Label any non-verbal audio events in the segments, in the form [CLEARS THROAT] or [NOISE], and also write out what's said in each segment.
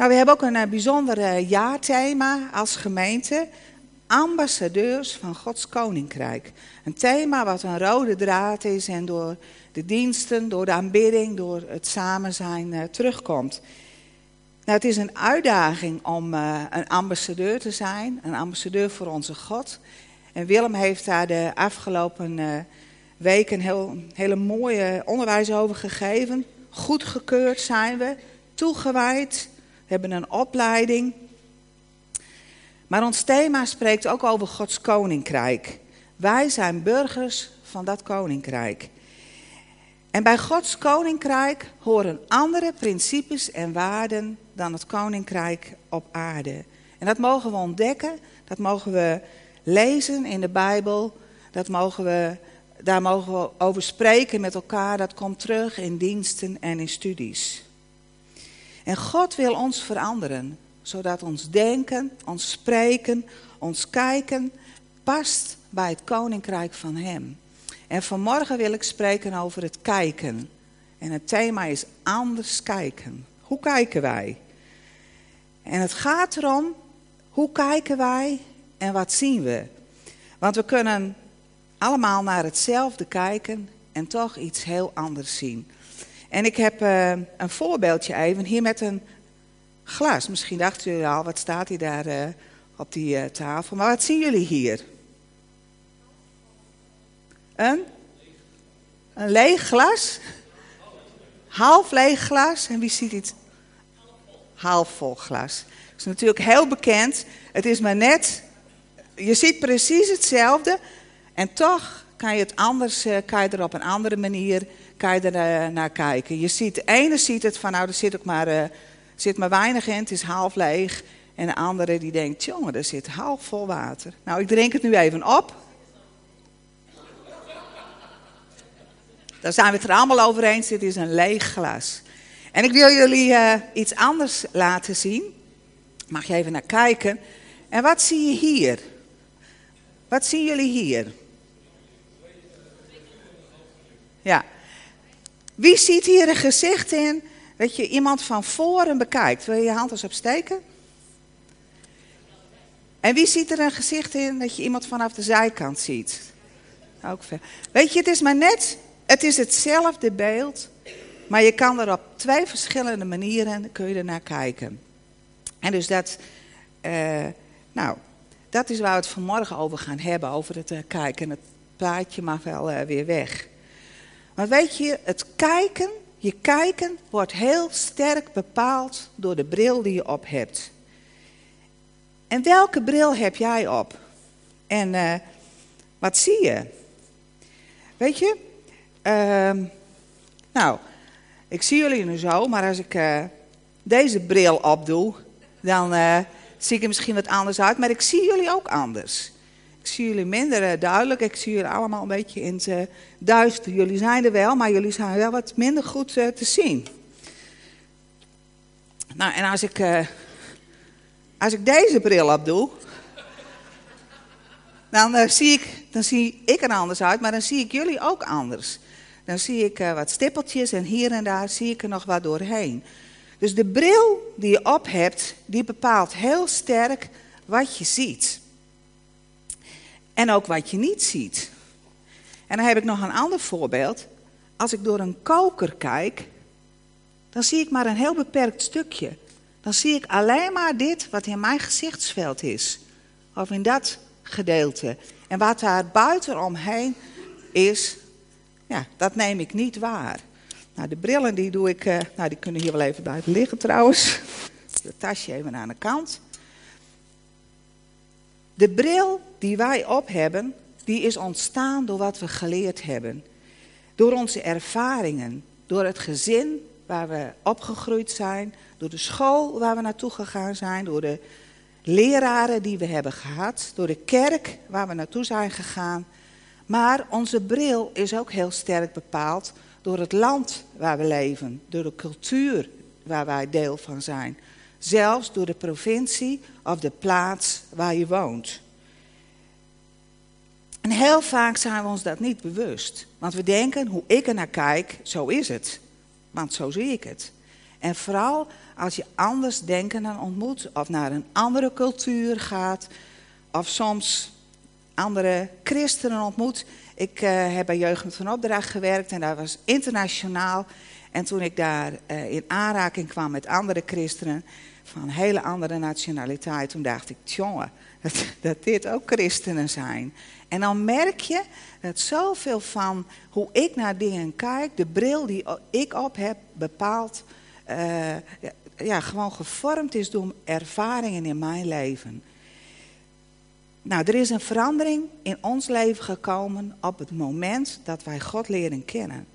Nou, we hebben ook een uh, bijzonder uh, jaarthema als gemeente. Ambassadeurs van Gods Koninkrijk. Een thema wat een rode draad is en door de diensten, door de aanbidding, door het samen zijn uh, terugkomt. Nou, het is een uitdaging om een ambassadeur te zijn, een ambassadeur voor onze God. En Willem heeft daar de afgelopen weken heel, hele mooie onderwijs over gegeven. Goedgekeurd zijn we, toegewijd, hebben een opleiding. Maar ons thema spreekt ook over Gods koninkrijk. Wij zijn burgers van dat koninkrijk. En bij Gods koninkrijk horen andere principes en waarden dan het koninkrijk op aarde. En dat mogen we ontdekken, dat mogen we lezen in de Bijbel, dat mogen we, daar mogen we over spreken met elkaar. Dat komt terug in diensten en in studies. En God wil ons veranderen, zodat ons denken, ons spreken, ons kijken past bij het koninkrijk van Hem. En vanmorgen wil ik spreken over het kijken. En het thema is anders kijken. Hoe kijken wij? En het gaat erom, hoe kijken wij en wat zien we? Want we kunnen allemaal naar hetzelfde kijken en toch iets heel anders zien. En ik heb uh, een voorbeeldje even hier met een glas. Misschien dachten jullie al, wat staat hier daar uh, op die uh, tafel. Maar wat zien jullie hier? Een? Een leeg glas? Half leeg glas. En wie ziet iets? Half vol glas. Dat is natuurlijk heel bekend. Het is maar net, je ziet precies hetzelfde. En toch kan je het anders, kan je er op een andere manier kan je er uh, naar kijken. Je ziet, de ene ziet het van, nou, er zit ook maar, uh, zit maar weinig in, het is half leeg. En de andere die denkt, jongen, er zit half vol water. Nou, ik drink het nu even op. Daar zijn we het er allemaal over eens, dit is een leeg glas. En ik wil jullie uh, iets anders laten zien. Mag je even naar kijken. En wat zie je hier? Wat zien jullie hier? Ja, wie ziet hier een gezicht in dat je iemand van voren bekijkt? Wil je je hand eens opsteken? En wie ziet er een gezicht in dat je iemand vanaf de zijkant ziet? Ook veel. Weet je, het is maar net, het is hetzelfde beeld, maar je kan er op twee verschillende manieren kun je er naar kijken. En dus dat, uh, nou, dat is waar we het vanmorgen over gaan hebben, over het uh, kijken. Het plaatje mag wel uh, weer weg. Maar weet je, het kijken, je kijken wordt heel sterk bepaald door de bril die je op hebt. En welke bril heb jij op? En uh, wat zie je? Weet je, uh, nou, ik zie jullie nu zo, maar als ik uh, deze bril opdoe, dan uh, zie ik er misschien wat anders uit, maar ik zie jullie ook anders. Zie jullie minder eh, duidelijk. Ik zie jullie allemaal een beetje in het duister. Jullie zijn er wel, maar jullie zijn wel wat minder goed uh, te zien. Nou, en als ik, uh, als ik deze bril op doe, dan, zie ik, dan zie ik er anders uit, maar dan zie ik jullie ook anders. Dan zie ik wat stippeltjes en hier en daar zie ik er nog wat doorheen. Dus de bril die je op hebt, die bepaalt heel sterk wat je ziet. En ook wat je niet ziet. En dan heb ik nog een ander voorbeeld. Als ik door een koker kijk, dan zie ik maar een heel beperkt stukje. Dan zie ik alleen maar dit wat in mijn gezichtsveld is. Of in dat gedeelte. En wat daar buiten omheen is, ja, dat neem ik niet waar. Nou, de brillen die doe ik, uh, nou die kunnen hier wel even buiten liggen trouwens. Het tasje even aan de kant. De bril die wij op hebben, die is ontstaan door wat we geleerd hebben. Door onze ervaringen, door het gezin waar we opgegroeid zijn, door de school waar we naartoe gegaan zijn, door de leraren die we hebben gehad, door de kerk waar we naartoe zijn gegaan. Maar onze bril is ook heel sterk bepaald door het land waar we leven, door de cultuur waar wij deel van zijn, zelfs door de provincie of de plaats waar je woont. En heel vaak zijn we ons dat niet bewust. Want we denken, hoe ik er naar kijk, zo is het. Want zo zie ik het. En vooral als je anders denkenden ontmoet, of naar een andere cultuur gaat, of soms andere christenen ontmoet. Ik uh, heb bij Jeugd van Opdracht gewerkt en dat was internationaal. En toen ik daar uh, in aanraking kwam met andere christenen van hele andere nationaliteit, toen dacht ik, jongen, dat, dat dit ook christenen zijn. En dan merk je dat zoveel van hoe ik naar dingen kijk, de bril die ik op heb, bepaald, ja, ja, gewoon gevormd is door ervaringen in mijn leven. Nou, er is een verandering in ons leven gekomen op het moment dat wij God leren kennen.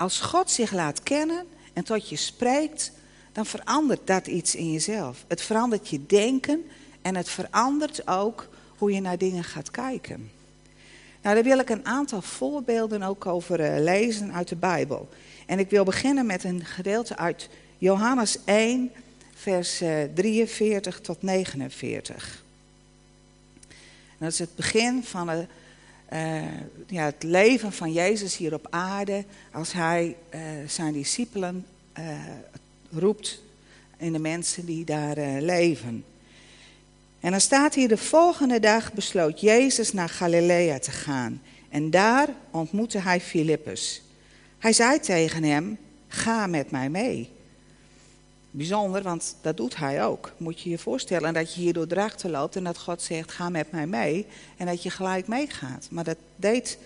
Als God zich laat kennen en tot je spreekt, dan verandert dat iets in jezelf. Het verandert je denken en het verandert ook hoe je naar dingen gaat kijken. Nou, daar wil ik een aantal voorbeelden ook over uh, lezen uit de Bijbel. En ik wil beginnen met een gedeelte uit Johannes 1, vers uh, eh, 43 tot 49. En dat is het begin van het, uh, ja, het leven van Jezus hier op aarde. Als hij zijn discipelen roept in de mensen die daar leven. En dan staat hier, de volgende dag besloot Jezus naar Galilea te gaan. En daar ontmoette hij Filippus. Hij zei tegen hem, ga met mij mee. Bijzonder, want dat doet hij ook. Moet je je voorstellen dat je hier door drachten loopt en dat God zegt, ga met mij mee. En dat je gelijk meegaat. Maar dat deed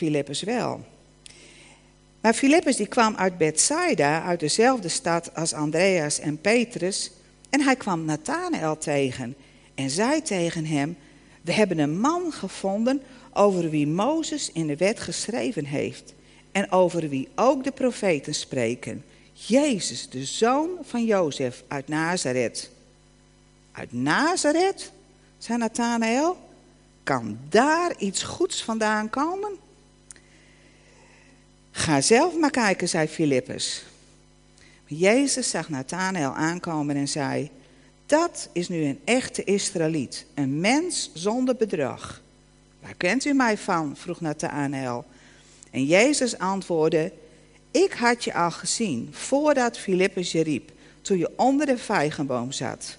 uh, wel. Maar Filippus die kwam uit Bethsaida, uit dezelfde stad als Andreas en Petrus... En hij kwam Nathanael tegen en zei tegen hem: We hebben een man gevonden over wie Mozes in de wet geschreven heeft en over wie ook de profeten spreken. Jezus, de zoon van Jozef uit Nazareth. Uit Nazareth, zei Nathanael, kan daar iets goeds vandaan komen? Ga zelf maar kijken, zei Filippus. Jezus zag Nathanael aankomen en zei: Dat is nu een echte Israëliet, een mens zonder bedrag. Waar kent u mij van? vroeg Nathanael. En Jezus antwoordde: Ik had je al gezien voordat Filippus je riep, toen je onder de vijgenboom zat.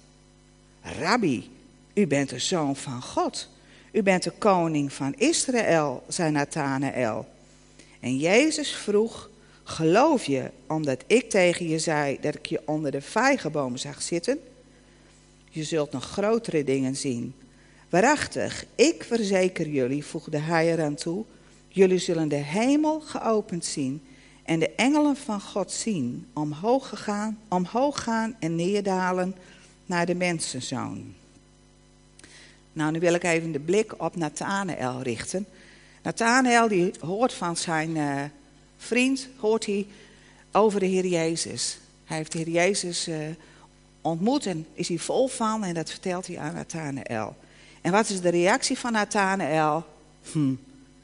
Rabbi, u bent de zoon van God. U bent de koning van Israël, zei Nathanael. En Jezus vroeg: Geloof je, omdat ik tegen je zei dat ik je onder de vijgenboom zag zitten? Je zult nog grotere dingen zien. Waarachtig, ik verzeker jullie, voegde hij eraan toe, jullie zullen de hemel geopend zien en de engelen van God zien, omhoog gaan, omhoog gaan en neerdalen naar de mensenzoon. Nou, nu wil ik even de blik op Nathanael richten. Nathanael die hoort van zijn uh, vriend hoort hij over de Heer Jezus. Hij heeft de Heer Jezus uh, ontmoet en is hij vol van en dat vertelt hij aan Nathanael. En wat is de reactie van Nathanael? Hm,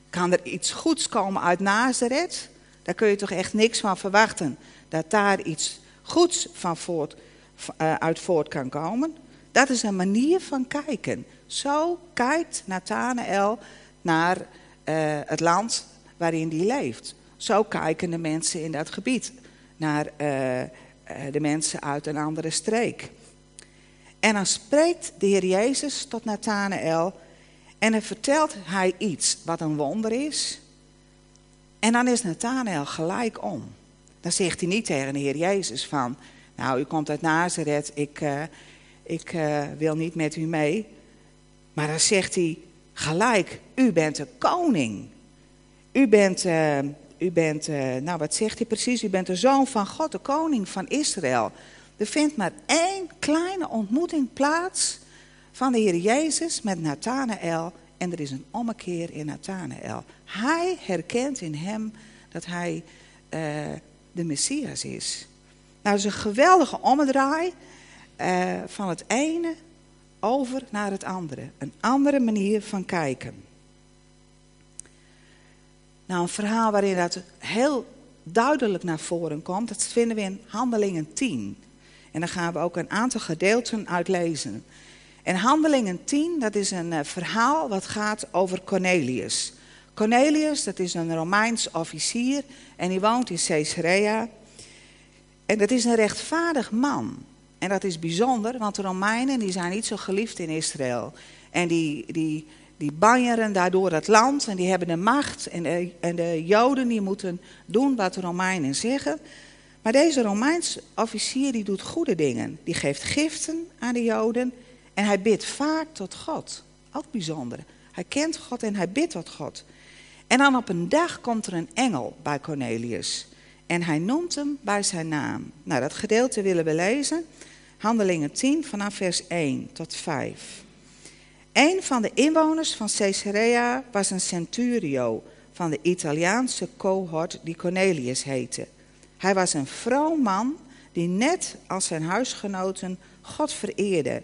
kan er iets goeds komen uit Nazareth? Daar kun je toch echt niks van verwachten. Dat daar iets goeds van voort, uh, uit voort kan komen. Dat is een manier van kijken. Zo kijkt Nathanael naar uh, het land waarin hij leeft. Zo kijken de mensen in dat gebied naar uh, de mensen uit een andere streek. En dan spreekt de Heer Jezus tot Nathanael en dan vertelt hij iets wat een wonder is. En dan is Nathanael gelijk om. Dan zegt hij niet tegen de Heer Jezus van, nou u komt uit Nazareth, ik, uh, ik uh, wil niet met u mee. Maar dan zegt hij gelijk, u bent de koning. U bent uh, u bent, nou wat zegt hij precies? U bent de zoon van God, de koning van Israël. Er vindt maar één kleine ontmoeting plaats van de Heer Jezus met Nathanael. En er is een ommekeer in Nathanael. Hij herkent in hem dat hij uh, de Messias is. Nou, dat is een geweldige omdraai uh, van het ene over naar het andere. Een andere manier van kijken. Nou, een verhaal waarin dat heel duidelijk naar voren komt, dat vinden we in Handelingen 10. En daar gaan we ook een aantal gedeelten uit lezen. En Handelingen 10, dat is een uh, verhaal wat gaat over Cornelius. Cornelius, dat is een Romeins officier en die woont in Caesarea. En dat is een rechtvaardig man. En dat is bijzonder, want de Romeinen die zijn niet zo geliefd in Israël. En die, die, die banjeren daardoor het land en die hebben de macht. En de, en de Joden die moeten doen wat de Romeinen zeggen. Maar deze Romeinse officier die doet goede dingen. Die geeft giften aan de Joden en hij bidt vaak tot God. Ook bijzonder. Hij kent God en hij bidt tot God. En dan op een dag komt er een engel bij Cornelius. En hij noemt hem bij zijn naam. Nou, dat gedeelte willen we lezen. Handelingen 10 vanaf vers 1 tot 5. Een van de inwoners van Caesarea was een centurio van de Italiaanse cohort die Cornelius heette. Hij was een vroom man die net als zijn huisgenoten God vereerde.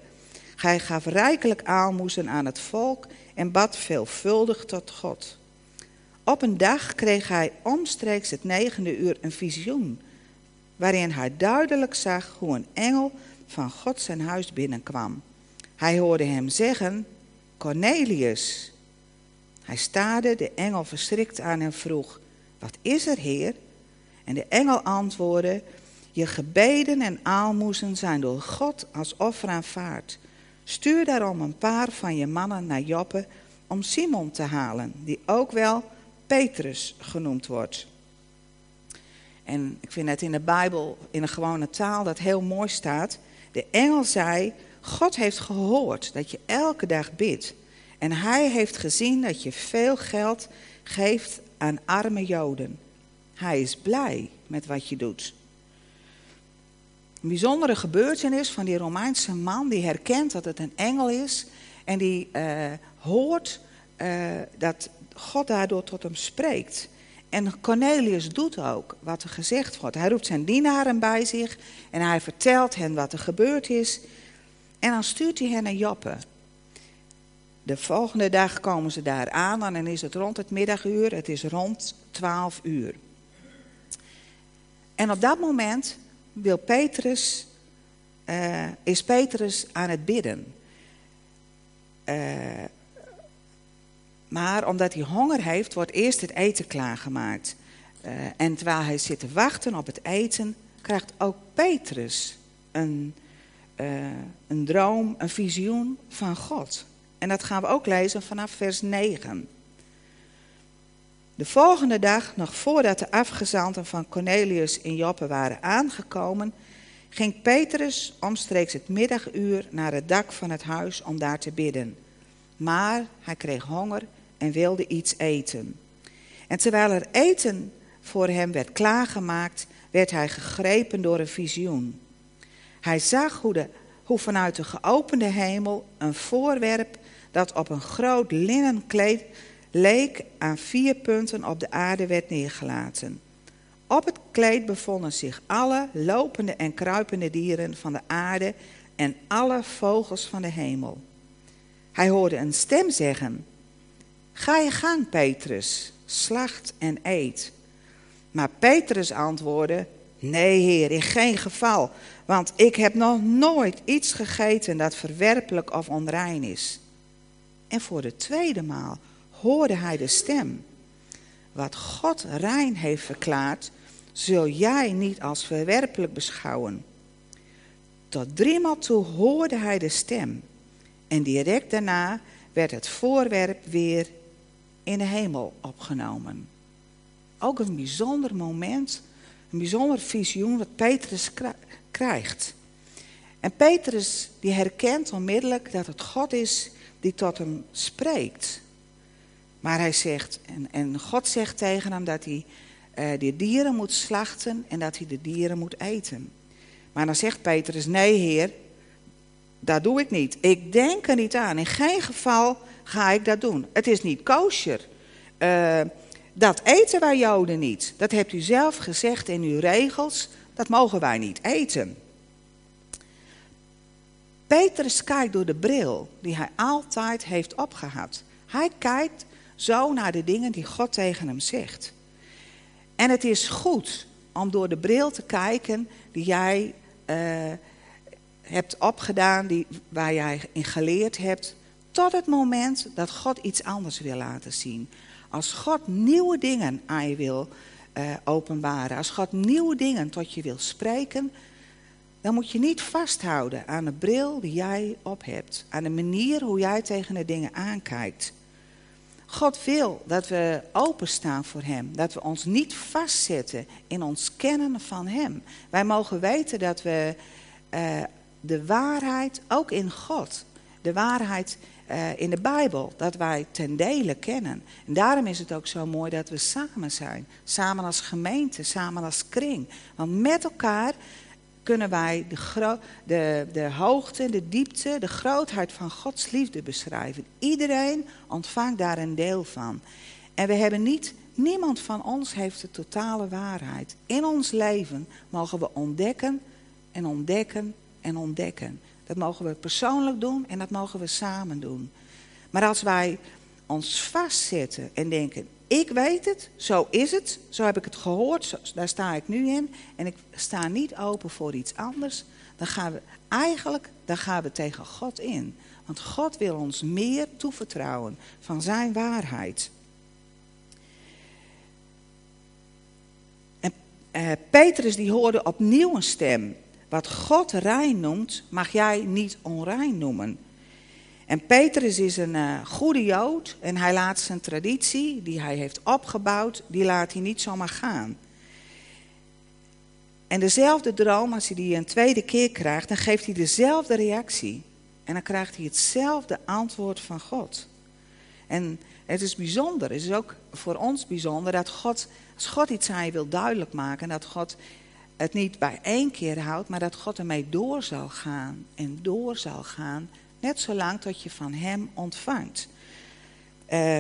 Hij gaf rijkelijk aalmoezen aan het volk en bad veelvuldig tot God. Op een dag kreeg hij omstreeks het negende uur een visioen, waarin hij duidelijk zag hoe een engel van God zijn huis binnenkwam. Hij hoorde hem zeggen: Cornelius. Hij staarde de engel verschrikt aan en vroeg: Wat is er, Heer? En de engel antwoordde: Je gebeden en aalmoezen zijn door God als offer aanvaard. Stuur daarom een paar van je mannen naar Joppe om Simon te halen, die ook wel Petrus genoemd wordt. En ik vind het in de Bijbel in een gewone taal dat heel mooi staat. De engel zei: God heeft gehoord dat je elke dag bidt. En hij heeft gezien dat je veel geld geeft aan arme Joden. Hij is blij met wat je doet. Een bijzondere gebeurtenis van die Romeinse man die herkent dat het een engel is en die uh, hoort uh, dat God daardoor tot hem spreekt. En Cornelius doet ook wat er gezegd wordt. Hij roept zijn dienaren bij zich en hij vertelt hen wat er gebeurd is. En dan stuurt hij hen naar Joppe. De volgende dag komen ze daar aan en dan is het rond het middaguur. Het is rond 12 uur. En op dat moment wil Petrus, uh, is Petrus aan het bidden. Uh, maar omdat hij honger heeft, wordt eerst het eten klaargemaakt. Uh, en terwijl hij zit te wachten op het eten, krijgt ook Petrus een, een droom, een visioen van God. En dat gaan we ook lezen vanaf vers 9. De volgende dag, nog voordat de afgezanten van Cornelius in Joppe waren aangekomen, ging Petrus omstreeks het middaguur naar het dak van het huis om daar te bidden. Maar hij kreeg honger en wilde iets eten. En terwijl er eten voor hem werd klaargemaakt, werd hij gegrepen door een visioen. Hij zag hoe, de, hoe vanuit de geopende hemel een voorwerp dat op een groot linnen kleed leek aan vier punten op de aarde werd neergelaten. Op het kleed bevonden zich alle lopende en kruipende dieren van de aarde en alle vogels van de hemel. Hij hoorde een stem zeggen: Ga je gang, Petrus, slacht en eet. Maar Petrus antwoordde: Nee, heer, in geen geval, want ik heb nog nooit iets gegeten dat verwerpelijk of onrein is. En voor de tweede maal hoorde hij de stem. Wat God rein heeft verklaard, zul jij niet als verwerpelijk beschouwen. Tot driemaal toe hoorde hij de stem. En direct daarna werd het voorwerp weer in de hemel opgenomen. Ook een bijzonder moment, een bijzonder visioen wat Petrus krijgt. En Petrus die herkent onmiddellijk dat het God is die tot hem spreekt. Maar hij zegt, en, en God zegt tegen hem dat hij uh, die dieren moet slachten en dat hij de dieren moet eten. Maar dan zegt Petrus, nee heer, dat doe ik niet. Ik denk er niet aan. In geen geval ga ik dat doen. Het is niet kosher. Uh, dat eten wij Joden niet. Dat hebt u zelf gezegd in uw regels. Dat mogen wij niet eten. Petrus kijkt door de bril die hij altijd heeft opgehad. Hij kijkt zo naar de dingen die God tegen hem zegt. En het is goed om door de bril te kijken die jij uh, hebt opgedaan, die, waar jij in geleerd hebt, tot het moment dat God iets anders wil laten zien. Als God nieuwe dingen aan je wil uh, openbaren. Als God nieuwe dingen tot je wil spreken, dan moet je niet vasthouden aan de bril die jij op hebt, aan de manier hoe jij tegen de dingen aankijkt. God wil dat we openstaan voor Hem, dat we ons niet vastzetten in ons kennen van Hem. Wij mogen weten dat we uh, de waarheid, ook in God, de waarheid uh, in de Bijbel, dat wij ten dele kennen. En daarom is het ook zo mooi dat we samen zijn. Samen als gemeente, samen als kring. Want met elkaar kunnen wij de, de, de hoogte, de diepte, de grootheid van Gods liefde beschrijven. Iedereen ontvangt daar een deel van. En we hebben niet, niemand van ons heeft de totale waarheid. In ons leven mogen we ontdekken en ontdekken en ontdekken. Dat mogen we persoonlijk doen en dat mogen we samen doen. Maar als wij ons vastzetten en denken, ik weet het, zo is het, zo heb ik het gehoord, daar sta ik nu in en ik sta niet open voor iets anders, dan gaan we eigenlijk dan gaan we tegen God in. Want God wil ons meer toevertrouwen van zijn waarheid. En uh, Petrus die hoorde opnieuw een stem. Wat God rein noemt, mag jij niet onrein noemen. En Petrus is een uh, goede Jood en hij laat zijn traditie die hij heeft opgebouwd, die laat hij niet zomaar gaan. En dezelfde droom, als hij die een tweede keer krijgt, dan geeft hij dezelfde reactie. En dan krijgt hij hetzelfde antwoord van God. En het is bijzonder, het is ook voor ons bijzonder dat God, als God iets aan je wil duidelijk maken, dat God het niet bij één keer houdt, maar dat God ermee door zal gaan en door zal gaan Net zolang tot je van hem ontvangt. Uh,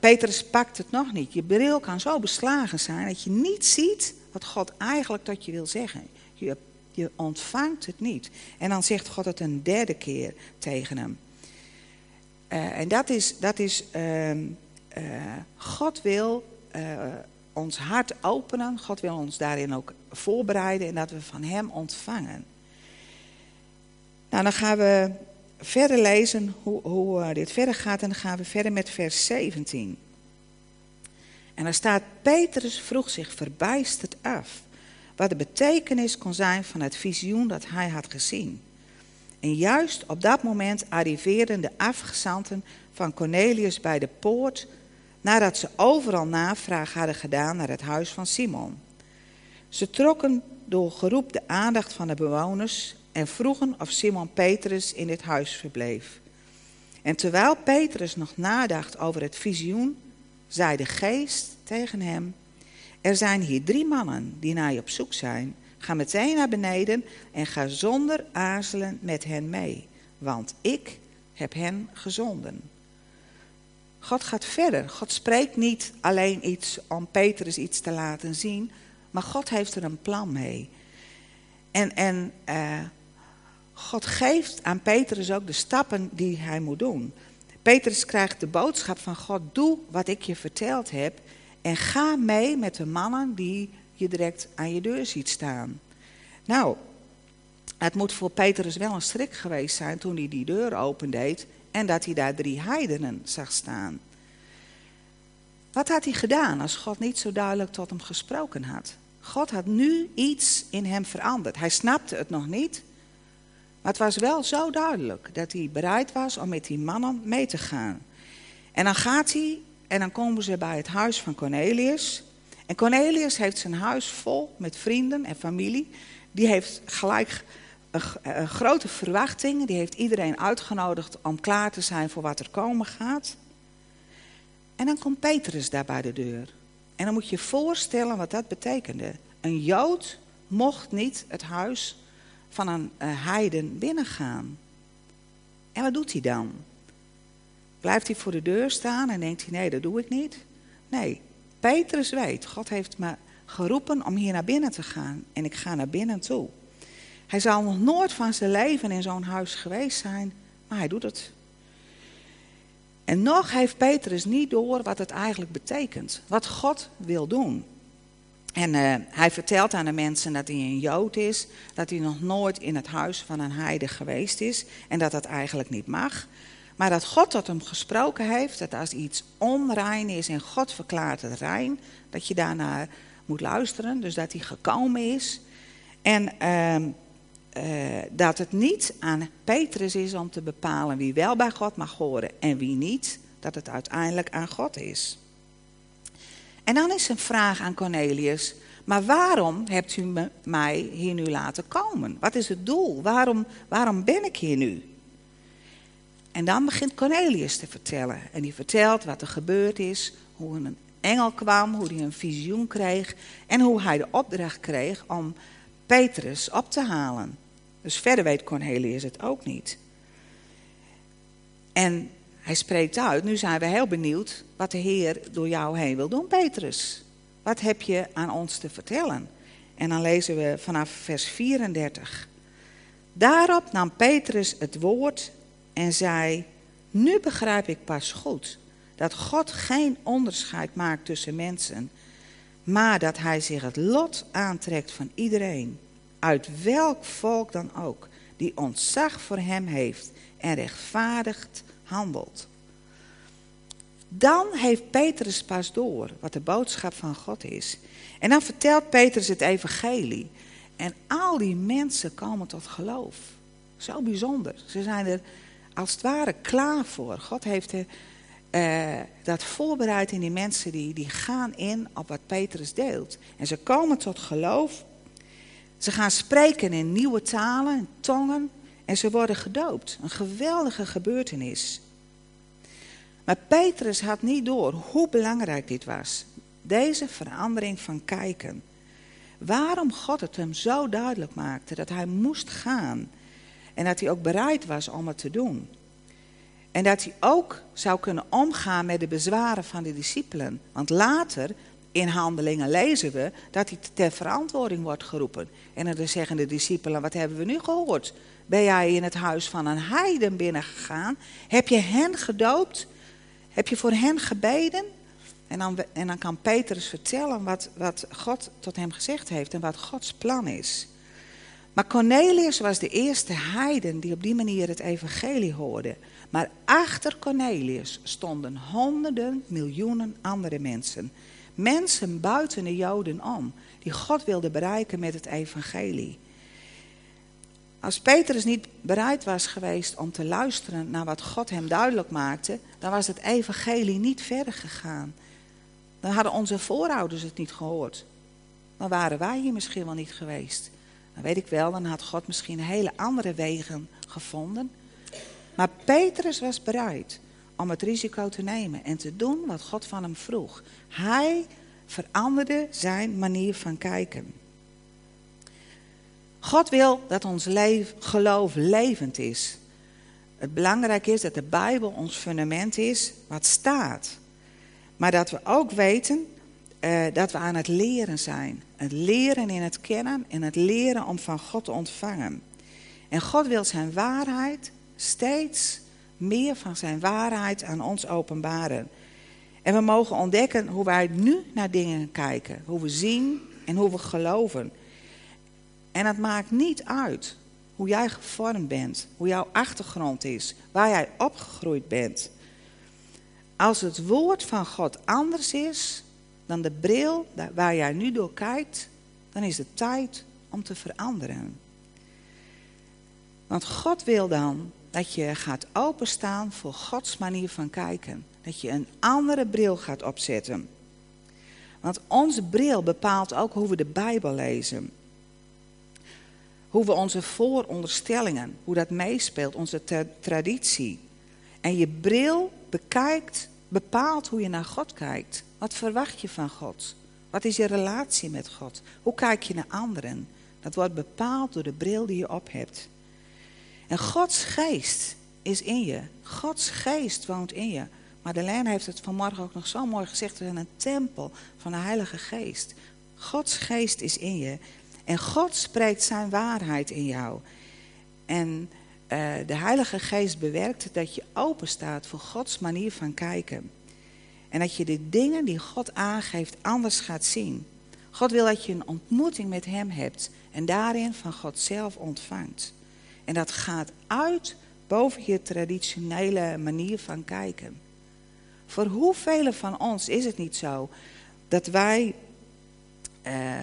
Petrus, pakt het nog niet. Je bril kan zo beslagen zijn dat je niet ziet wat God eigenlijk tot je wil zeggen. Je, je ontvangt het niet. En dan zegt God het een derde keer tegen hem. Uh, en dat is, dat is uh, God wil ons hart openen. God wil ons daarin ook voorbereiden en dat we van hem ontvangen. Nou, dan gaan we verder lezen hoe, hoe uh, dit verder gaat en dan gaan we verder met vers 17. En daar staat, Petrus vroeg zich verbijsterd af wat de betekenis kon zijn van het visioen dat hij had gezien. En juist op dat moment arriveerden de afgezanten van Cornelius bij de poort, nadat ze overal navraag hadden gedaan naar het huis van Simon. Ze trokken door geroep de aandacht van de bewoners en vroegen of Simon Petrus in dit huis verbleef. En terwijl Petrus nog nadacht over het visioen, zei de geest tegen hem: Er zijn hier drie mannen die naar je op zoek zijn. Ga meteen naar beneden en ga zonder aarzelen met hen mee, want ik heb hen gezonden. God gaat verder. God spreekt niet alleen iets om Petrus iets te laten zien, maar God heeft er een plan mee. En, en uh, God geeft aan Petrus ook de stappen die hij moet doen. Petrus krijgt de boodschap van God: doe wat ik je verteld heb en ga mee met de mannen die je direct aan je deur ziet staan. Nou, het moet voor Petrus wel een schrik geweest zijn toen hij die deur opendeed en dat hij daar drie heidenen zag staan. Wat had hij gedaan als God niet zo duidelijk tot hem gesproken had? God had nu iets in hem veranderd. Hij snapte het nog niet, maar het was wel zo duidelijk dat hij bereid was om met die mannen mee te gaan. En dan gaat hij en dan komen ze bij het huis van Cornelius. En Cornelius heeft zijn huis vol met vrienden en familie. Die heeft gelijk een, grote verwachting. Die heeft iedereen uitgenodigd om klaar te zijn voor wat er komen gaat. En dan komt Petrus daar bij de deur. En dan moet je je voorstellen wat dat betekende. Een Jood mocht niet het huis van een uh, heiden binnengaan. En wat doet hij dan? Blijft hij voor de deur staan en denkt hij: nee, dat doe ik niet? Nee, Petrus weet, God heeft me geroepen om hier naar binnen te gaan en ik ga naar binnen toe. Hij zal nog nooit van zijn leven in zo'n huis geweest zijn, maar hij doet het. En nog heeft Petrus niet door wat het eigenlijk betekent, wat God wil doen. En uh, hij vertelt aan de mensen dat hij een Jood is, dat hij nog nooit in het huis van een heide geweest is en dat dat eigenlijk niet mag. Maar dat God tot hem gesproken heeft, dat als iets onrein is en God verklaart het rein, dat je daarnaar moet luisteren. Dus dat hij gekomen is. En ehm, eh, dat het niet aan Petrus is om te bepalen wie wel bij God mag horen en wie niet. Dat het uiteindelijk aan God is. En dan is een vraag aan Cornelius. Maar waarom hebt u mij hier nu laten komen? Wat is het doel? Waarom, waarom ben ik hier nu? En dan begint Cornelius te vertellen. En die vertelt wat er gebeurd is, hoe een engel kwam, hoe hij een visioen kreeg en hoe hij de opdracht kreeg om Petrus op te halen. Dus verder weet Cornelius het ook niet. En hij spreekt uit, nu zijn we heel benieuwd wat de Heer door jou heen wil doen, Petrus. Wat heb je aan ons te vertellen? En dan lezen we vanaf vers 34. Daarop nam Petrus het woord en zei: Nu begrijp ik pas goed dat God geen onderscheid maakt tussen mensen, maar dat Hij zich het lot aantrekt van iedereen, uit welk volk dan ook, die ontzag voor Hem heeft en rechtvaardigd handelt. Dan heeft Petrus pas door wat de boodschap van God is. En dan vertelt Petrus het evangelie. En al die mensen komen tot geloof. Zo bijzonder. Ze zijn er als het ware klaar voor. God heeft uh, dat voorbereid in die mensen die, die gaan in op wat Petrus deelt. En ze komen tot geloof. Ze gaan spreken in nieuwe talen, tongen. En ze worden gedoopt. Een geweldige gebeurtenis. Maar Petrus had niet door hoe belangrijk dit was. Deze verandering van kijken. Waarom God het hem zo duidelijk maakte dat hij moest gaan. En dat hij ook bereid was om het te doen. En dat hij ook zou kunnen omgaan met de bezwaren van de discipelen. Want later, in handelingen, lezen we dat hij ter verantwoording wordt geroepen. En dan zeggen de discipelen, wat hebben we nu gehoord? Ben jij in het huis van een heiden binnengegaan? Heb je hen gedoopt? Heb je voor hen gebeden? En dan, en dan kan Petrus vertellen wat, wat God tot hem gezegd heeft en wat Gods plan is. Maar Cornelius was de eerste heiden die op die manier het evangelie hoorde. Maar achter Cornelius stonden honderden, miljoenen andere mensen. Mensen buiten de Joden om, die God wilde bereiken met het evangelie. Als Petrus niet bereid was geweest om te luisteren naar wat God hem duidelijk maakte, dan was het evangelie niet verder gegaan. Dan hadden onze voorouders het niet gehoord. Dan waren wij hier misschien wel niet geweest. Dan weet ik wel, dan had God misschien hele andere wegen gevonden. Maar Petrus was bereid om het risico te nemen en te doen wat God van hem vroeg. Hij veranderde zijn manier van kijken. God wil dat ons geloof levend is. Het belangrijk is dat de Bijbel ons fundament is wat staat. Maar dat we ook weten uh, dat we aan het leren zijn. Het leren in het kennen en het leren om van God te ontvangen. En God wil zijn waarheid steeds meer van zijn waarheid aan ons openbaren. En we mogen ontdekken hoe wij nu naar dingen kijken. Hoe we zien en hoe we geloven. En het maakt niet uit hoe jij gevormd bent, hoe jouw achtergrond is, waar jij opgegroeid bent. Als het woord van God anders is dan de bril waar jij nu door kijkt, dan is het tijd om te veranderen. Want God wil dan dat je gaat openstaan voor Gods manier van kijken. Dat je een andere bril gaat opzetten. Want onze bril bepaalt ook hoe we de Bijbel lezen. Hoe we onze vooronderstellingen, hoe dat meespeelt, onze traditie. En je bril bekijkt, bepaalt hoe je naar God kijkt. Wat verwacht je van God? Wat is je relatie met God? Hoe kijk je naar anderen? Dat wordt bepaald door de bril die je op hebt. En Gods geest is in je. Gods geest woont in je. Madeleine heeft het vanmorgen ook nog zo mooi gezegd. We zijn een tempel van de Heilige Geest. Gods geest is in je. En God spreekt zijn waarheid in jou. En uh, de Heilige Geest bewerkt dat je open staat voor Gods manier van kijken. En dat je de dingen die God aangeeft anders gaat zien. God wil dat je een ontmoeting met Hem hebt en daarin van God zelf ontvangt. En dat gaat uit boven je traditionele manier van kijken. Voor hoeveel van ons is het niet zo dat wij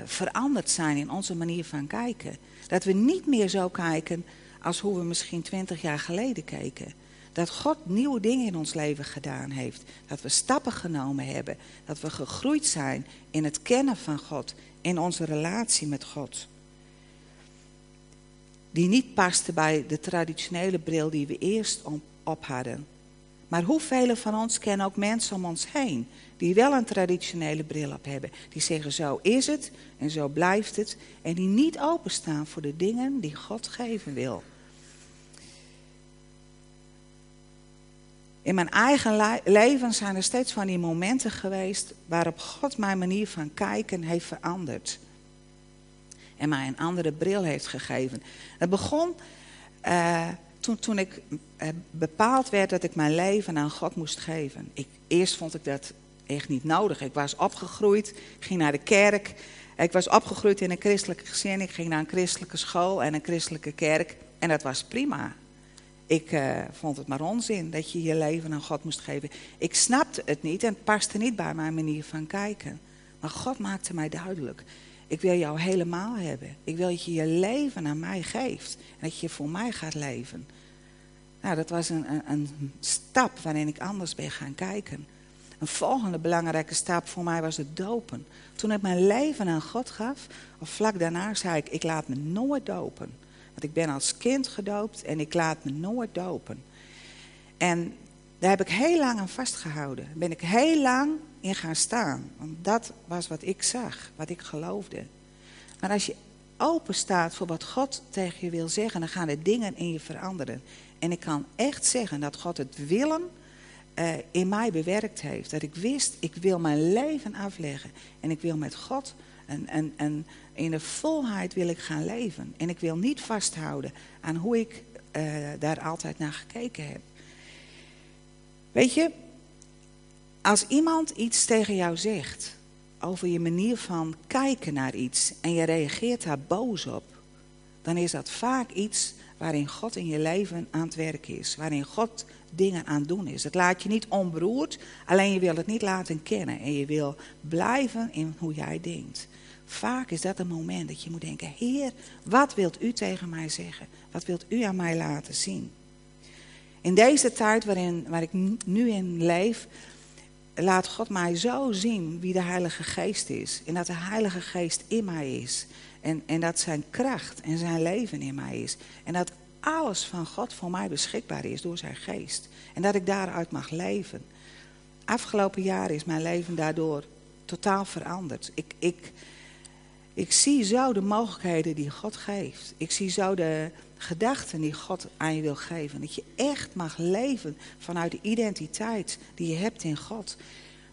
veranderd zijn in onze manier van kijken? Dat we niet meer zo kijken als hoe we misschien twintig jaar geleden keken. Dat God nieuwe dingen in ons leven gedaan heeft. Dat we stappen genomen hebben. Dat we gegroeid zijn in het kennen van God. In onze relatie met God. Die niet paste bij de traditionele bril die we eerst op hadden. Maar hoeveel van ons kennen ook mensen om ons heen die wel een traditionele bril op hebben. Die zeggen zo is het en zo blijft het. En die niet openstaan voor de dingen die God geven wil. In mijn eigen leven zijn er steeds van die momenten geweest waarop God mijn manier van kijken heeft veranderd. En mij een andere bril heeft gegeven. Het begon uh, toen, toen ik uh, bepaald werd dat ik mijn leven aan God moest geven. Ik, eerst vond ik dat echt niet nodig. Ik was opgegroeid, ging naar de kerk. Ik was opgegroeid in een christelijke gezin. Ik ging naar een christelijke school en een christelijke kerk. En dat was prima. Ik uh, vond het maar onzin dat je je leven aan God moest geven. Ik snapte het niet en het paste niet bij mijn manier van kijken. Maar God maakte mij duidelijk. Ik wil jou helemaal hebben. Ik wil dat je je leven aan mij geeft. En dat je voor mij gaat leven. Nou, dat was een, een, een stap waarin ik anders ben gaan kijken. Een volgende belangrijke stap voor mij was het dopen. Toen ik mijn leven aan God gaf, of vlak daarna zei ik, ik laat me nooit dopen. Want ik ben als kind gedoopt en ik laat me nooit dopen. En daar heb ik heel lang aan vastgehouden. Ben ik heel lang in gaan staan. Want dat was wat ik zag, wat ik geloofde. Maar als je open staat voor wat God tegen je wil zeggen, dan gaan er dingen in je veranderen. En ik kan echt zeggen dat God het willen uh, in mij bewerkt heeft. Dat ik wist, ik wil mijn leven afleggen. En ik wil met God en, en, en in de volheid wil ik gaan leven. En ik wil niet vasthouden aan hoe ik uh, daar altijd naar gekeken heb. Weet je, als iemand iets tegen jou zegt over je manier van kijken naar iets en je reageert daar boos op, dan is dat vaak iets waarin God in je leven aan het werk is. Waarin God dingen aan doen is. Het laat je niet onberoerd, alleen je wil het niet laten kennen. En je wil blijven in hoe jij denkt. Vaak is dat een moment dat je moet denken: Heer, wat wilt u tegen mij zeggen? Wat wilt u aan mij laten zien? In deze tijd waarin, waar ik nu in leef, laat God mij zo zien wie de Heilige Geest is. En dat de Heilige Geest in mij is. En, en dat zijn kracht en zijn leven in mij is. En dat alles van God voor mij beschikbaar is door zijn geest. En dat ik daaruit mag leven. Afgelopen jaar is mijn leven daardoor totaal veranderd. Ik, ik, ik zie zo de mogelijkheden die God geeft. Ik zie zo de gedachten die God aan je wil geven. Dat je echt mag leven vanuit de identiteit die je hebt in God.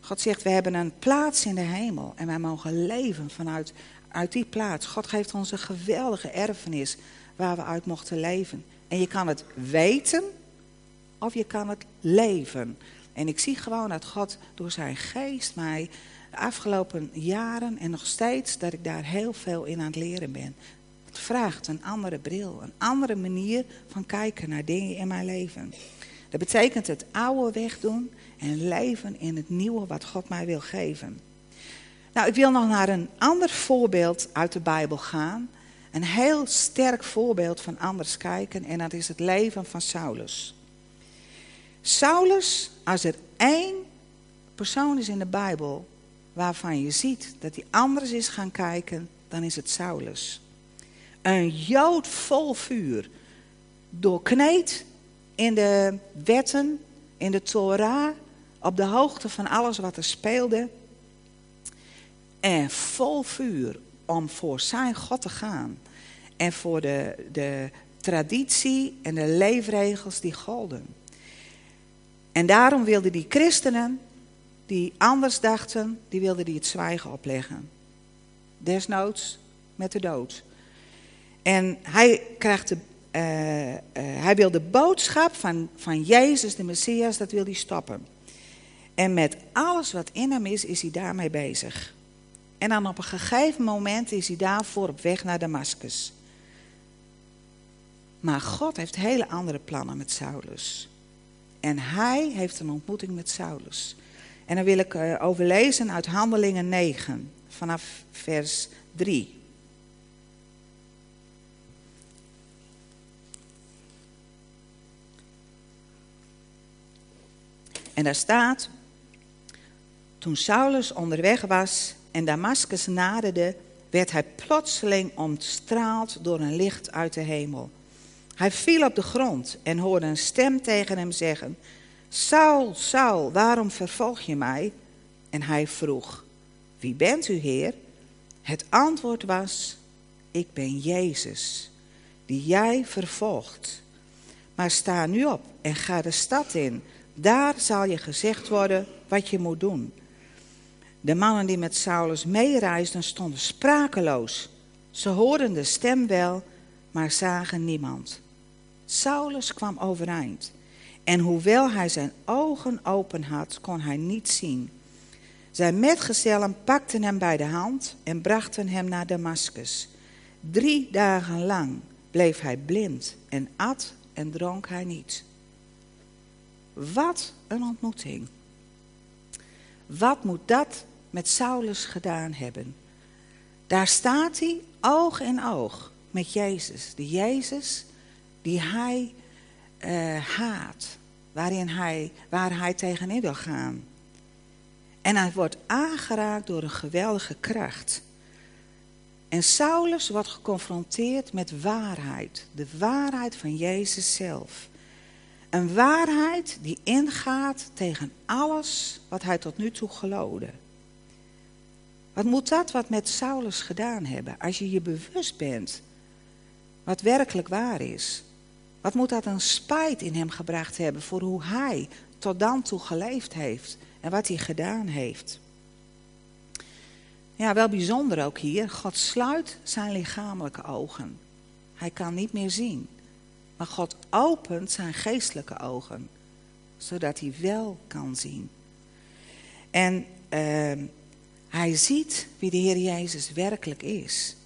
God zegt, we hebben een plaats in de hemel en wij mogen leven vanuit uit die plaats. God geeft ons een geweldige erfenis waar we uit mochten leven. En je kan het weten of je kan het leven. En ik zie gewoon dat God door zijn geest mij de afgelopen jaren en nog steeds dat ik daar heel veel in aan het leren ben. Het vraagt een andere bril, een andere manier van kijken naar dingen in mijn leven. Dat betekent het oude wegdoen en leven in het nieuwe wat God mij wil geven. Nou, ik wil nog naar een ander voorbeeld uit de Bijbel gaan. Een heel sterk voorbeeld van anders kijken en dat is het leven van Saulus. Saulus, als er één persoon is in de Bijbel waarvan je ziet dat hij anders is gaan kijken, dan is het Saulus. Een jood vol vuur, doorkneed in de wetten, in de Torah, op de hoogte van alles wat er speelde. En vol vuur om voor zijn God te gaan. En voor de, de traditie en de leefregels die golden. En daarom wilden die christenen, die anders dachten, die wilden die het zwijgen opleggen. Desnoods met de dood. En hij, krijgt de, uh, uh, hij wil de boodschap van, van Jezus, de Messias, dat wil hij stoppen. En met alles wat in hem is, is hij daarmee bezig. En dan op een gegeven moment is hij daarvoor op weg naar Damascus. Maar God heeft hele andere plannen met Saulus. En hij heeft een ontmoeting met Saulus. En dan wil ik uh, overlezen uit Handelingen 9, vanaf vers 3. En daar staat, toen Saulus onderweg was en Damascus naderde, werd hij plotseling ontstraald door een licht uit de hemel. Hij viel op de grond en hoorde een stem tegen hem zeggen: Saul, Saul, waarom vervolg je mij? En hij vroeg: Wie bent u, Heer? Het antwoord was: Ik ben Jezus, die jij vervolgt. Maar sta nu op en ga de stad in. Daar zal je gezegd worden wat je moet doen. De mannen die met Saulus meereisden stonden sprakeloos. Ze hoorden de stem wel, maar zagen niemand. Saulus kwam overeind. En hoewel hij zijn ogen open had, kon hij niet zien. Zijn metgezellen pakten hem bij de hand en brachten hem naar Damascus. Drie dagen lang bleef hij blind en at en dronk hij niet. Wat een ontmoeting. Wat moet dat met Saulus gedaan hebben? Daar staat hij oog in oog met Jezus. De Jezus die hij uh, haat. Waarin hij, waar hij tegenin wil gaan. En hij wordt aangeraakt door een geweldige kracht. En Saulus wordt geconfronteerd met waarheid. De waarheid van Jezus zelf. Een waarheid die ingaat tegen alles wat hij tot nu toe geloofde. Wat moet dat wat met Saulus gedaan hebben? Als je je bewust bent wat werkelijk waar is. Wat moet dat een spijt in hem gebracht hebben voor hoe hij tot dan toe geleefd heeft en wat hij gedaan heeft. Ja, wel bijzonder ook hier. God sluit zijn lichamelijke ogen. Hij kan niet meer zien. Maar God opent zijn geestelijke ogen, zodat hij wel kan zien. En uh, hij ziet wie de Heer Jezus werkelijk is.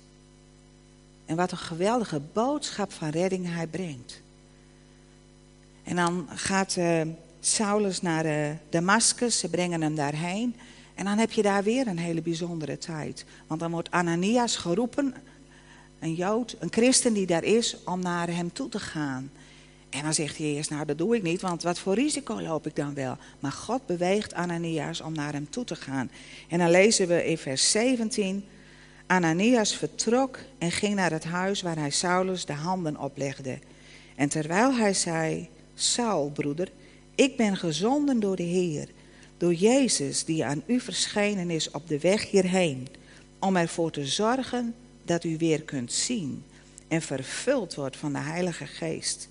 En wat een geweldige boodschap van redding hij brengt. En dan gaat uh, Saulus naar uh, Damascus, ze brengen hem daarheen. En dan heb je daar weer een hele bijzondere tijd. Want dan wordt Ananias geroepen, een Jood, een christen die daar is, om naar hem toe te gaan. En dan zegt hij eerst, nou dat doe ik niet, want wat voor risico loop ik dan wel? Maar God beweegt Ananias om naar hem toe te gaan. En dan lezen we in vers 17, Ananias vertrok en ging naar het huis waar hij Saulus de handen oplegde. En terwijl hij zei, Saul, broeder, ik ben gezonden door de Heer, door Jezus die aan u verschenen is op de weg hierheen, om ervoor te zorgen dat u weer kunt zien en vervuld wordt van de Heilige Geest.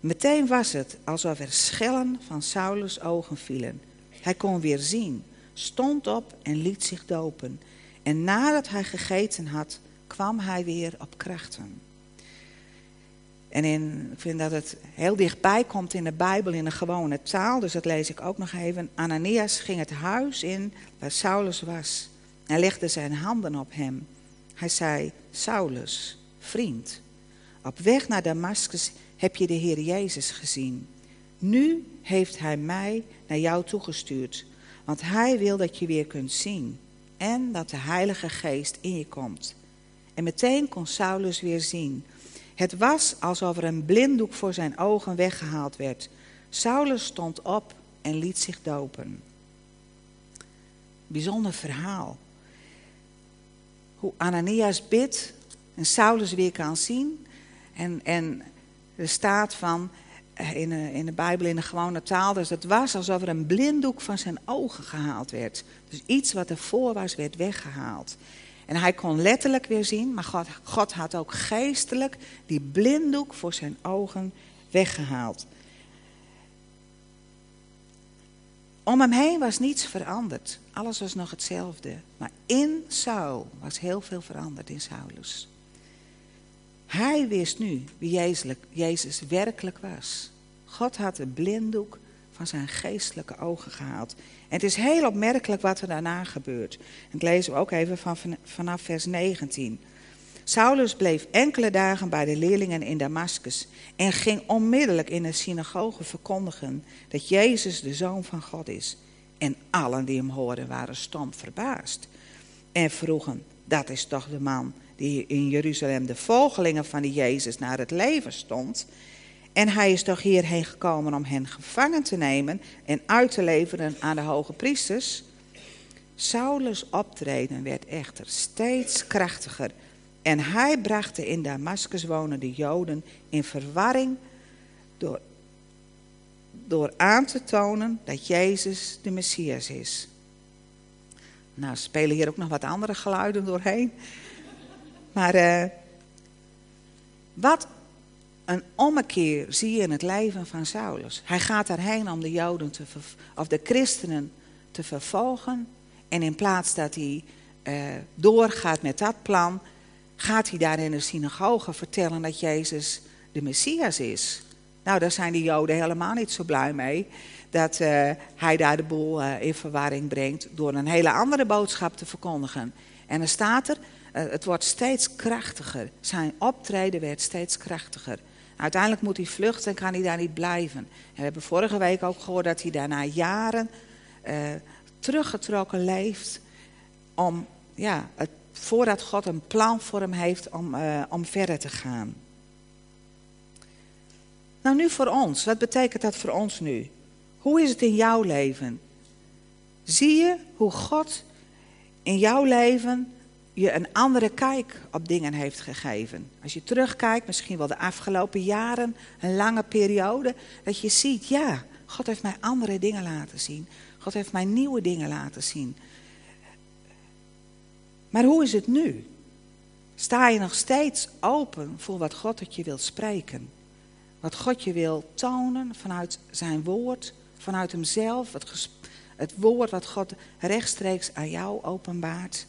Meteen was het alsof er schellen van Saulus ogen vielen. Hij kon weer zien, stond op en liet zich dopen. En nadat hij gegeten had, kwam hij weer op krachten. En in, ik vind dat het heel dichtbij komt in de Bijbel in een gewone taal, dus dat lees ik ook nog even. Ananias ging het huis in waar Saulus was en legde zijn handen op hem. Hij zei, Saulus, vriend, op weg naar Damascus heb je de Heer Jezus gezien. Nu heeft Hij mij naar jou toegestuurd, want Hij wil dat je weer kunt zien en dat de Heilige Geest in je komt. En meteen kon Saulus weer zien. Het was alsof er een blinddoek voor zijn ogen weggehaald werd. Saulus stond op en liet zich dopen. Bijzonder verhaal. Hoe Ananias bidt en Saulus weer kan zien. En, en er staat van eh, in de, in de Bijbel in de gewone taal, dus het was alsof er een blinddoek van zijn ogen gehaald werd. Dus iets wat ervoor was, werd weggehaald. En hij kon letterlijk weer zien, maar God, God had ook geestelijk die blinddoek voor zijn ogen weggehaald. Om hem heen was niets veranderd. Alles was nog hetzelfde. Maar in Saul was heel veel veranderd in Saulus. Hij wist nu wie Jezus, werkelijk was. God had de blinddoek van zijn geestelijke ogen gehaald. En het is heel opmerkelijk wat er daarna gebeurt. En dat lezen we ook even van, vanaf vers 19. Saulus bleef enkele dagen bij de leerlingen in Damascus en ging onmiddellijk in de synagoge verkondigen dat Jezus de Zoon van God is. En allen die hem hoorden waren stom verbaasd en vroegen, dat is toch de man die in Jeruzalem de volgelingen van die Jezus naar het leven stond. En hij is toch hierheen gekomen om hen gevangen te nemen en uit te leveren aan de hoge priesters. Saulus' optreden werd echter steeds krachtiger. En hij bracht de in Damascus wonende Joden in verwarring door, door aan te tonen dat Jezus de Messias is. Nou, spelen hier ook nog wat andere geluiden doorheen. Maar uh, wat een ommekeer zie je in het leven van Saulus. Hij gaat daarheen om de Joden te of de christenen te vervolgen. En in plaats dat hij uh, doorgaat met dat plan, gaat hij daar in de synagoge vertellen dat Jezus de Messias is. Nou, daar zijn die Joden helemaal niet zo blij mee. Dat uh, hij daar de boel in verwarring brengt door een hele andere boodschap te verkondigen. En dan staat er, het wordt steeds krachtiger. Zijn optreden werd steeds krachtiger. Uiteindelijk moet hij vluchten en kan hij daar niet blijven. En we hebben vorige week ook gehoord dat hij daarna jaren uh, teruggetrokken leeft. Om, ja, het, voordat God een plan voor hem heeft om, uh, om verder te gaan. Nou, nu voor ons. Wat betekent dat voor ons nu? Hoe is het in jouw leven? Zie je hoe God in jouw leven je een andere kijk op dingen heeft gegeven. Als je terugkijkt, misschien wel de afgelopen jaren, een lange periode, dat je ziet, ja, God heeft mij andere dingen laten zien. God heeft mij nieuwe dingen laten zien. Maar hoe is het nu? Sta je nog steeds open voor wat God tot je wil spreken? Wat God je wil tonen vanuit zijn woord, vanuit hemzelf, het, het woord wat God rechtstreeks aan jou openbaart?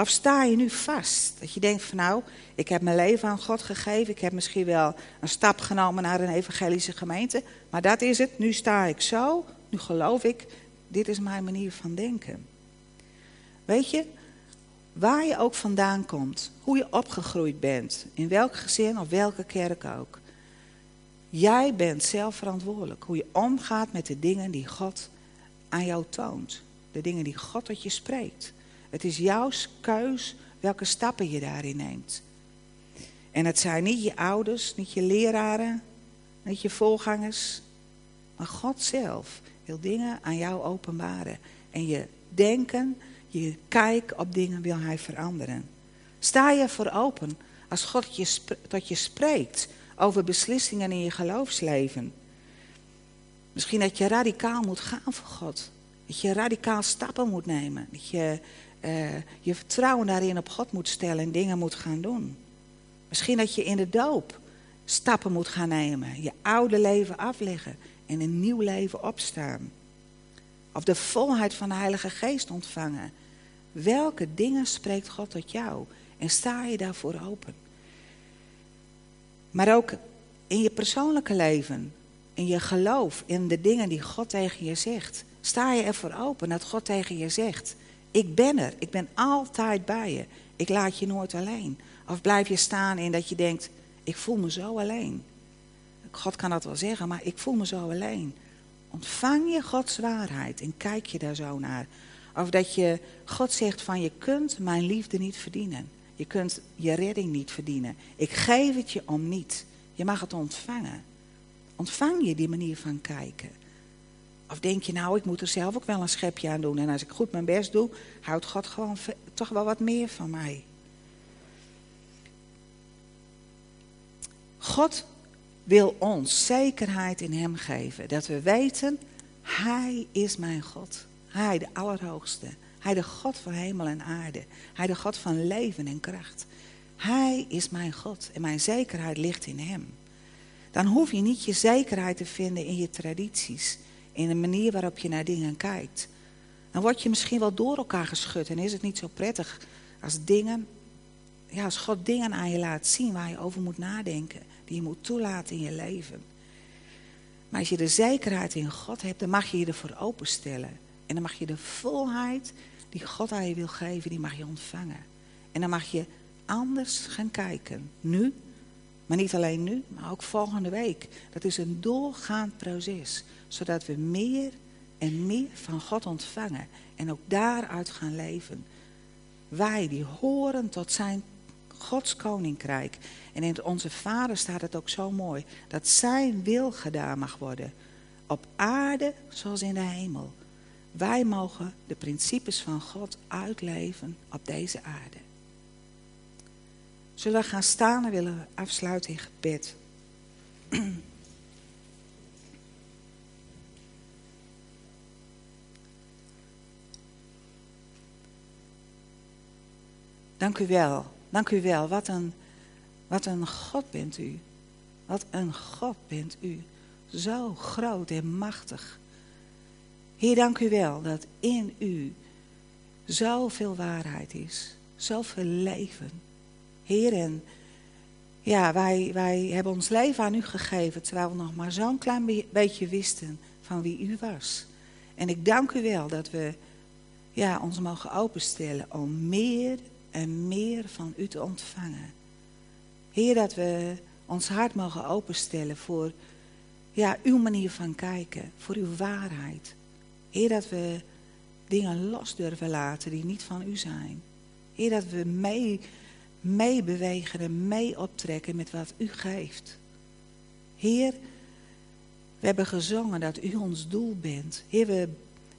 Of sta je nu vast? Dat je denkt van nou, ik heb mijn leven aan God gegeven. Ik heb misschien wel een stap genomen naar een evangelische gemeente. Maar dat is het. Nu sta ik zo. Nu geloof ik. Dit is mijn manier van denken. Weet je, waar je ook vandaan komt. Hoe je opgegroeid bent. In welk gezin of welke kerk ook. Jij bent zelf verantwoordelijk. Hoe je omgaat met de dingen die God aan jou toont. De dingen die God tot je spreekt. Het is jouw keus welke stappen je daarin neemt. En het zijn niet je ouders, niet je leraren, niet je voorgangers, maar God zelf wil dingen aan jou openbaren. En je denken, je kijk op dingen wil hij veranderen. Sta je voor open als God je tot je spreekt over beslissingen in je geloofsleven. Misschien dat je radicaal moet gaan voor God. Dat je radicaal stappen moet nemen. Dat je uh, je vertrouwen daarin op God moet stellen en dingen moet gaan doen. Misschien dat je in de doop stappen moet gaan nemen. Je oude leven afleggen en een nieuw leven opstaan. Of de volheid van de Heilige Geest ontvangen. Welke dingen spreekt God tot jou? En sta je daarvoor open? Maar ook in je persoonlijke leven, in je geloof, in de dingen die God tegen je zegt. Sta je ervoor open dat God tegen je zegt: ik ben er. Ik ben altijd bij je. Ik laat je nooit alleen. Of blijf je staan in dat je denkt, ik voel me zo alleen. God kan dat wel zeggen, maar ik voel me zo alleen. Ontvang je Gods waarheid en kijk je daar zo naar. Of dat je God zegt van je kunt mijn liefde niet verdienen. Je kunt je redding niet verdienen. Ik geef het je om niet. Je mag het ontvangen. Ontvang je die manier van kijken. Of denk je nou, ik moet er zelf ook wel een schepje aan doen. En als ik goed mijn best doe, houdt God gewoon toch wel wat meer van mij. God wil ons zekerheid in Hem geven. Dat we weten, Hij is mijn God. Hij de Allerhoogste. Hij de God van hemel en aarde. Hij de God van leven en kracht. Hij is mijn God en mijn zekerheid ligt in Hem. Dan hoef je niet je zekerheid te vinden in je tradities in de manier waarop je naar dingen kijkt. Dan word je misschien wel door elkaar geschud en is het niet zo prettig als dingen, ja, als God dingen aan je laat zien waar je over moet nadenken, die je moet toelaten in je leven. Maar als je de zekerheid in God hebt, dan mag je je ervoor openstellen. En dan mag je de volheid die God aan je wil geven, die mag je ontvangen. En dan mag je anders gaan kijken. Nu, maar niet alleen nu, maar ook volgende week. Dat is een doorgaand proces, zodat we meer en meer van God ontvangen en ook daaruit gaan leven. Wij die horen tot zijn Gods koninkrijk. En in onze Vader staat het ook zo mooi. Dat zijn wil gedaan mag worden. Op aarde zoals in de hemel. Wij mogen de principes van God uitleven op deze aarde. Zullen we gaan staan en willen afsluiten in gebed. [CLEARS THROAT] Dank u wel. Dank u wel. Wat een, wat een God bent u. Wat een God bent u. Zo groot en machtig. Heer, dank u wel dat in u zoveel waarheid is. Zoveel leven. Heer, en ja, wij, wij hebben ons leven aan u gegeven terwijl we nog maar zo'n klein beetje wisten van wie u was. En ik dank u wel dat we ja, ons mogen openstellen om meer en meer van u te ontvangen. Heer, dat we ons hart mogen openstellen voor ja, uw manier van kijken, voor uw waarheid. Heer, dat we dingen los durven laten die niet van u zijn. Heer, dat we mee, meebewegen en mee optrekken met wat u geeft. Heer, we hebben gezongen dat u ons doel bent. Heer, we,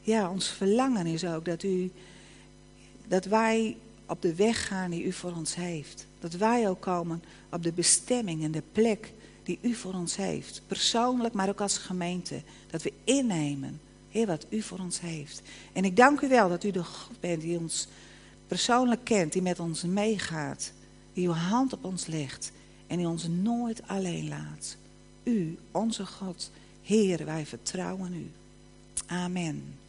ja, ons verlangen is ook dat, u, dat wij op de weg gaan die u voor ons heeft. Dat wij ook komen op de bestemming en de plek die u voor ons heeft. Persoonlijk, maar ook als gemeente. Dat we innemen, Heer, wat u voor ons heeft. En ik dank u wel dat u de God bent die ons persoonlijk kent, die met ons meegaat. Die uw hand op ons legt en die ons nooit alleen laat. U, onze God, Heer, wij vertrouwen u. Amen.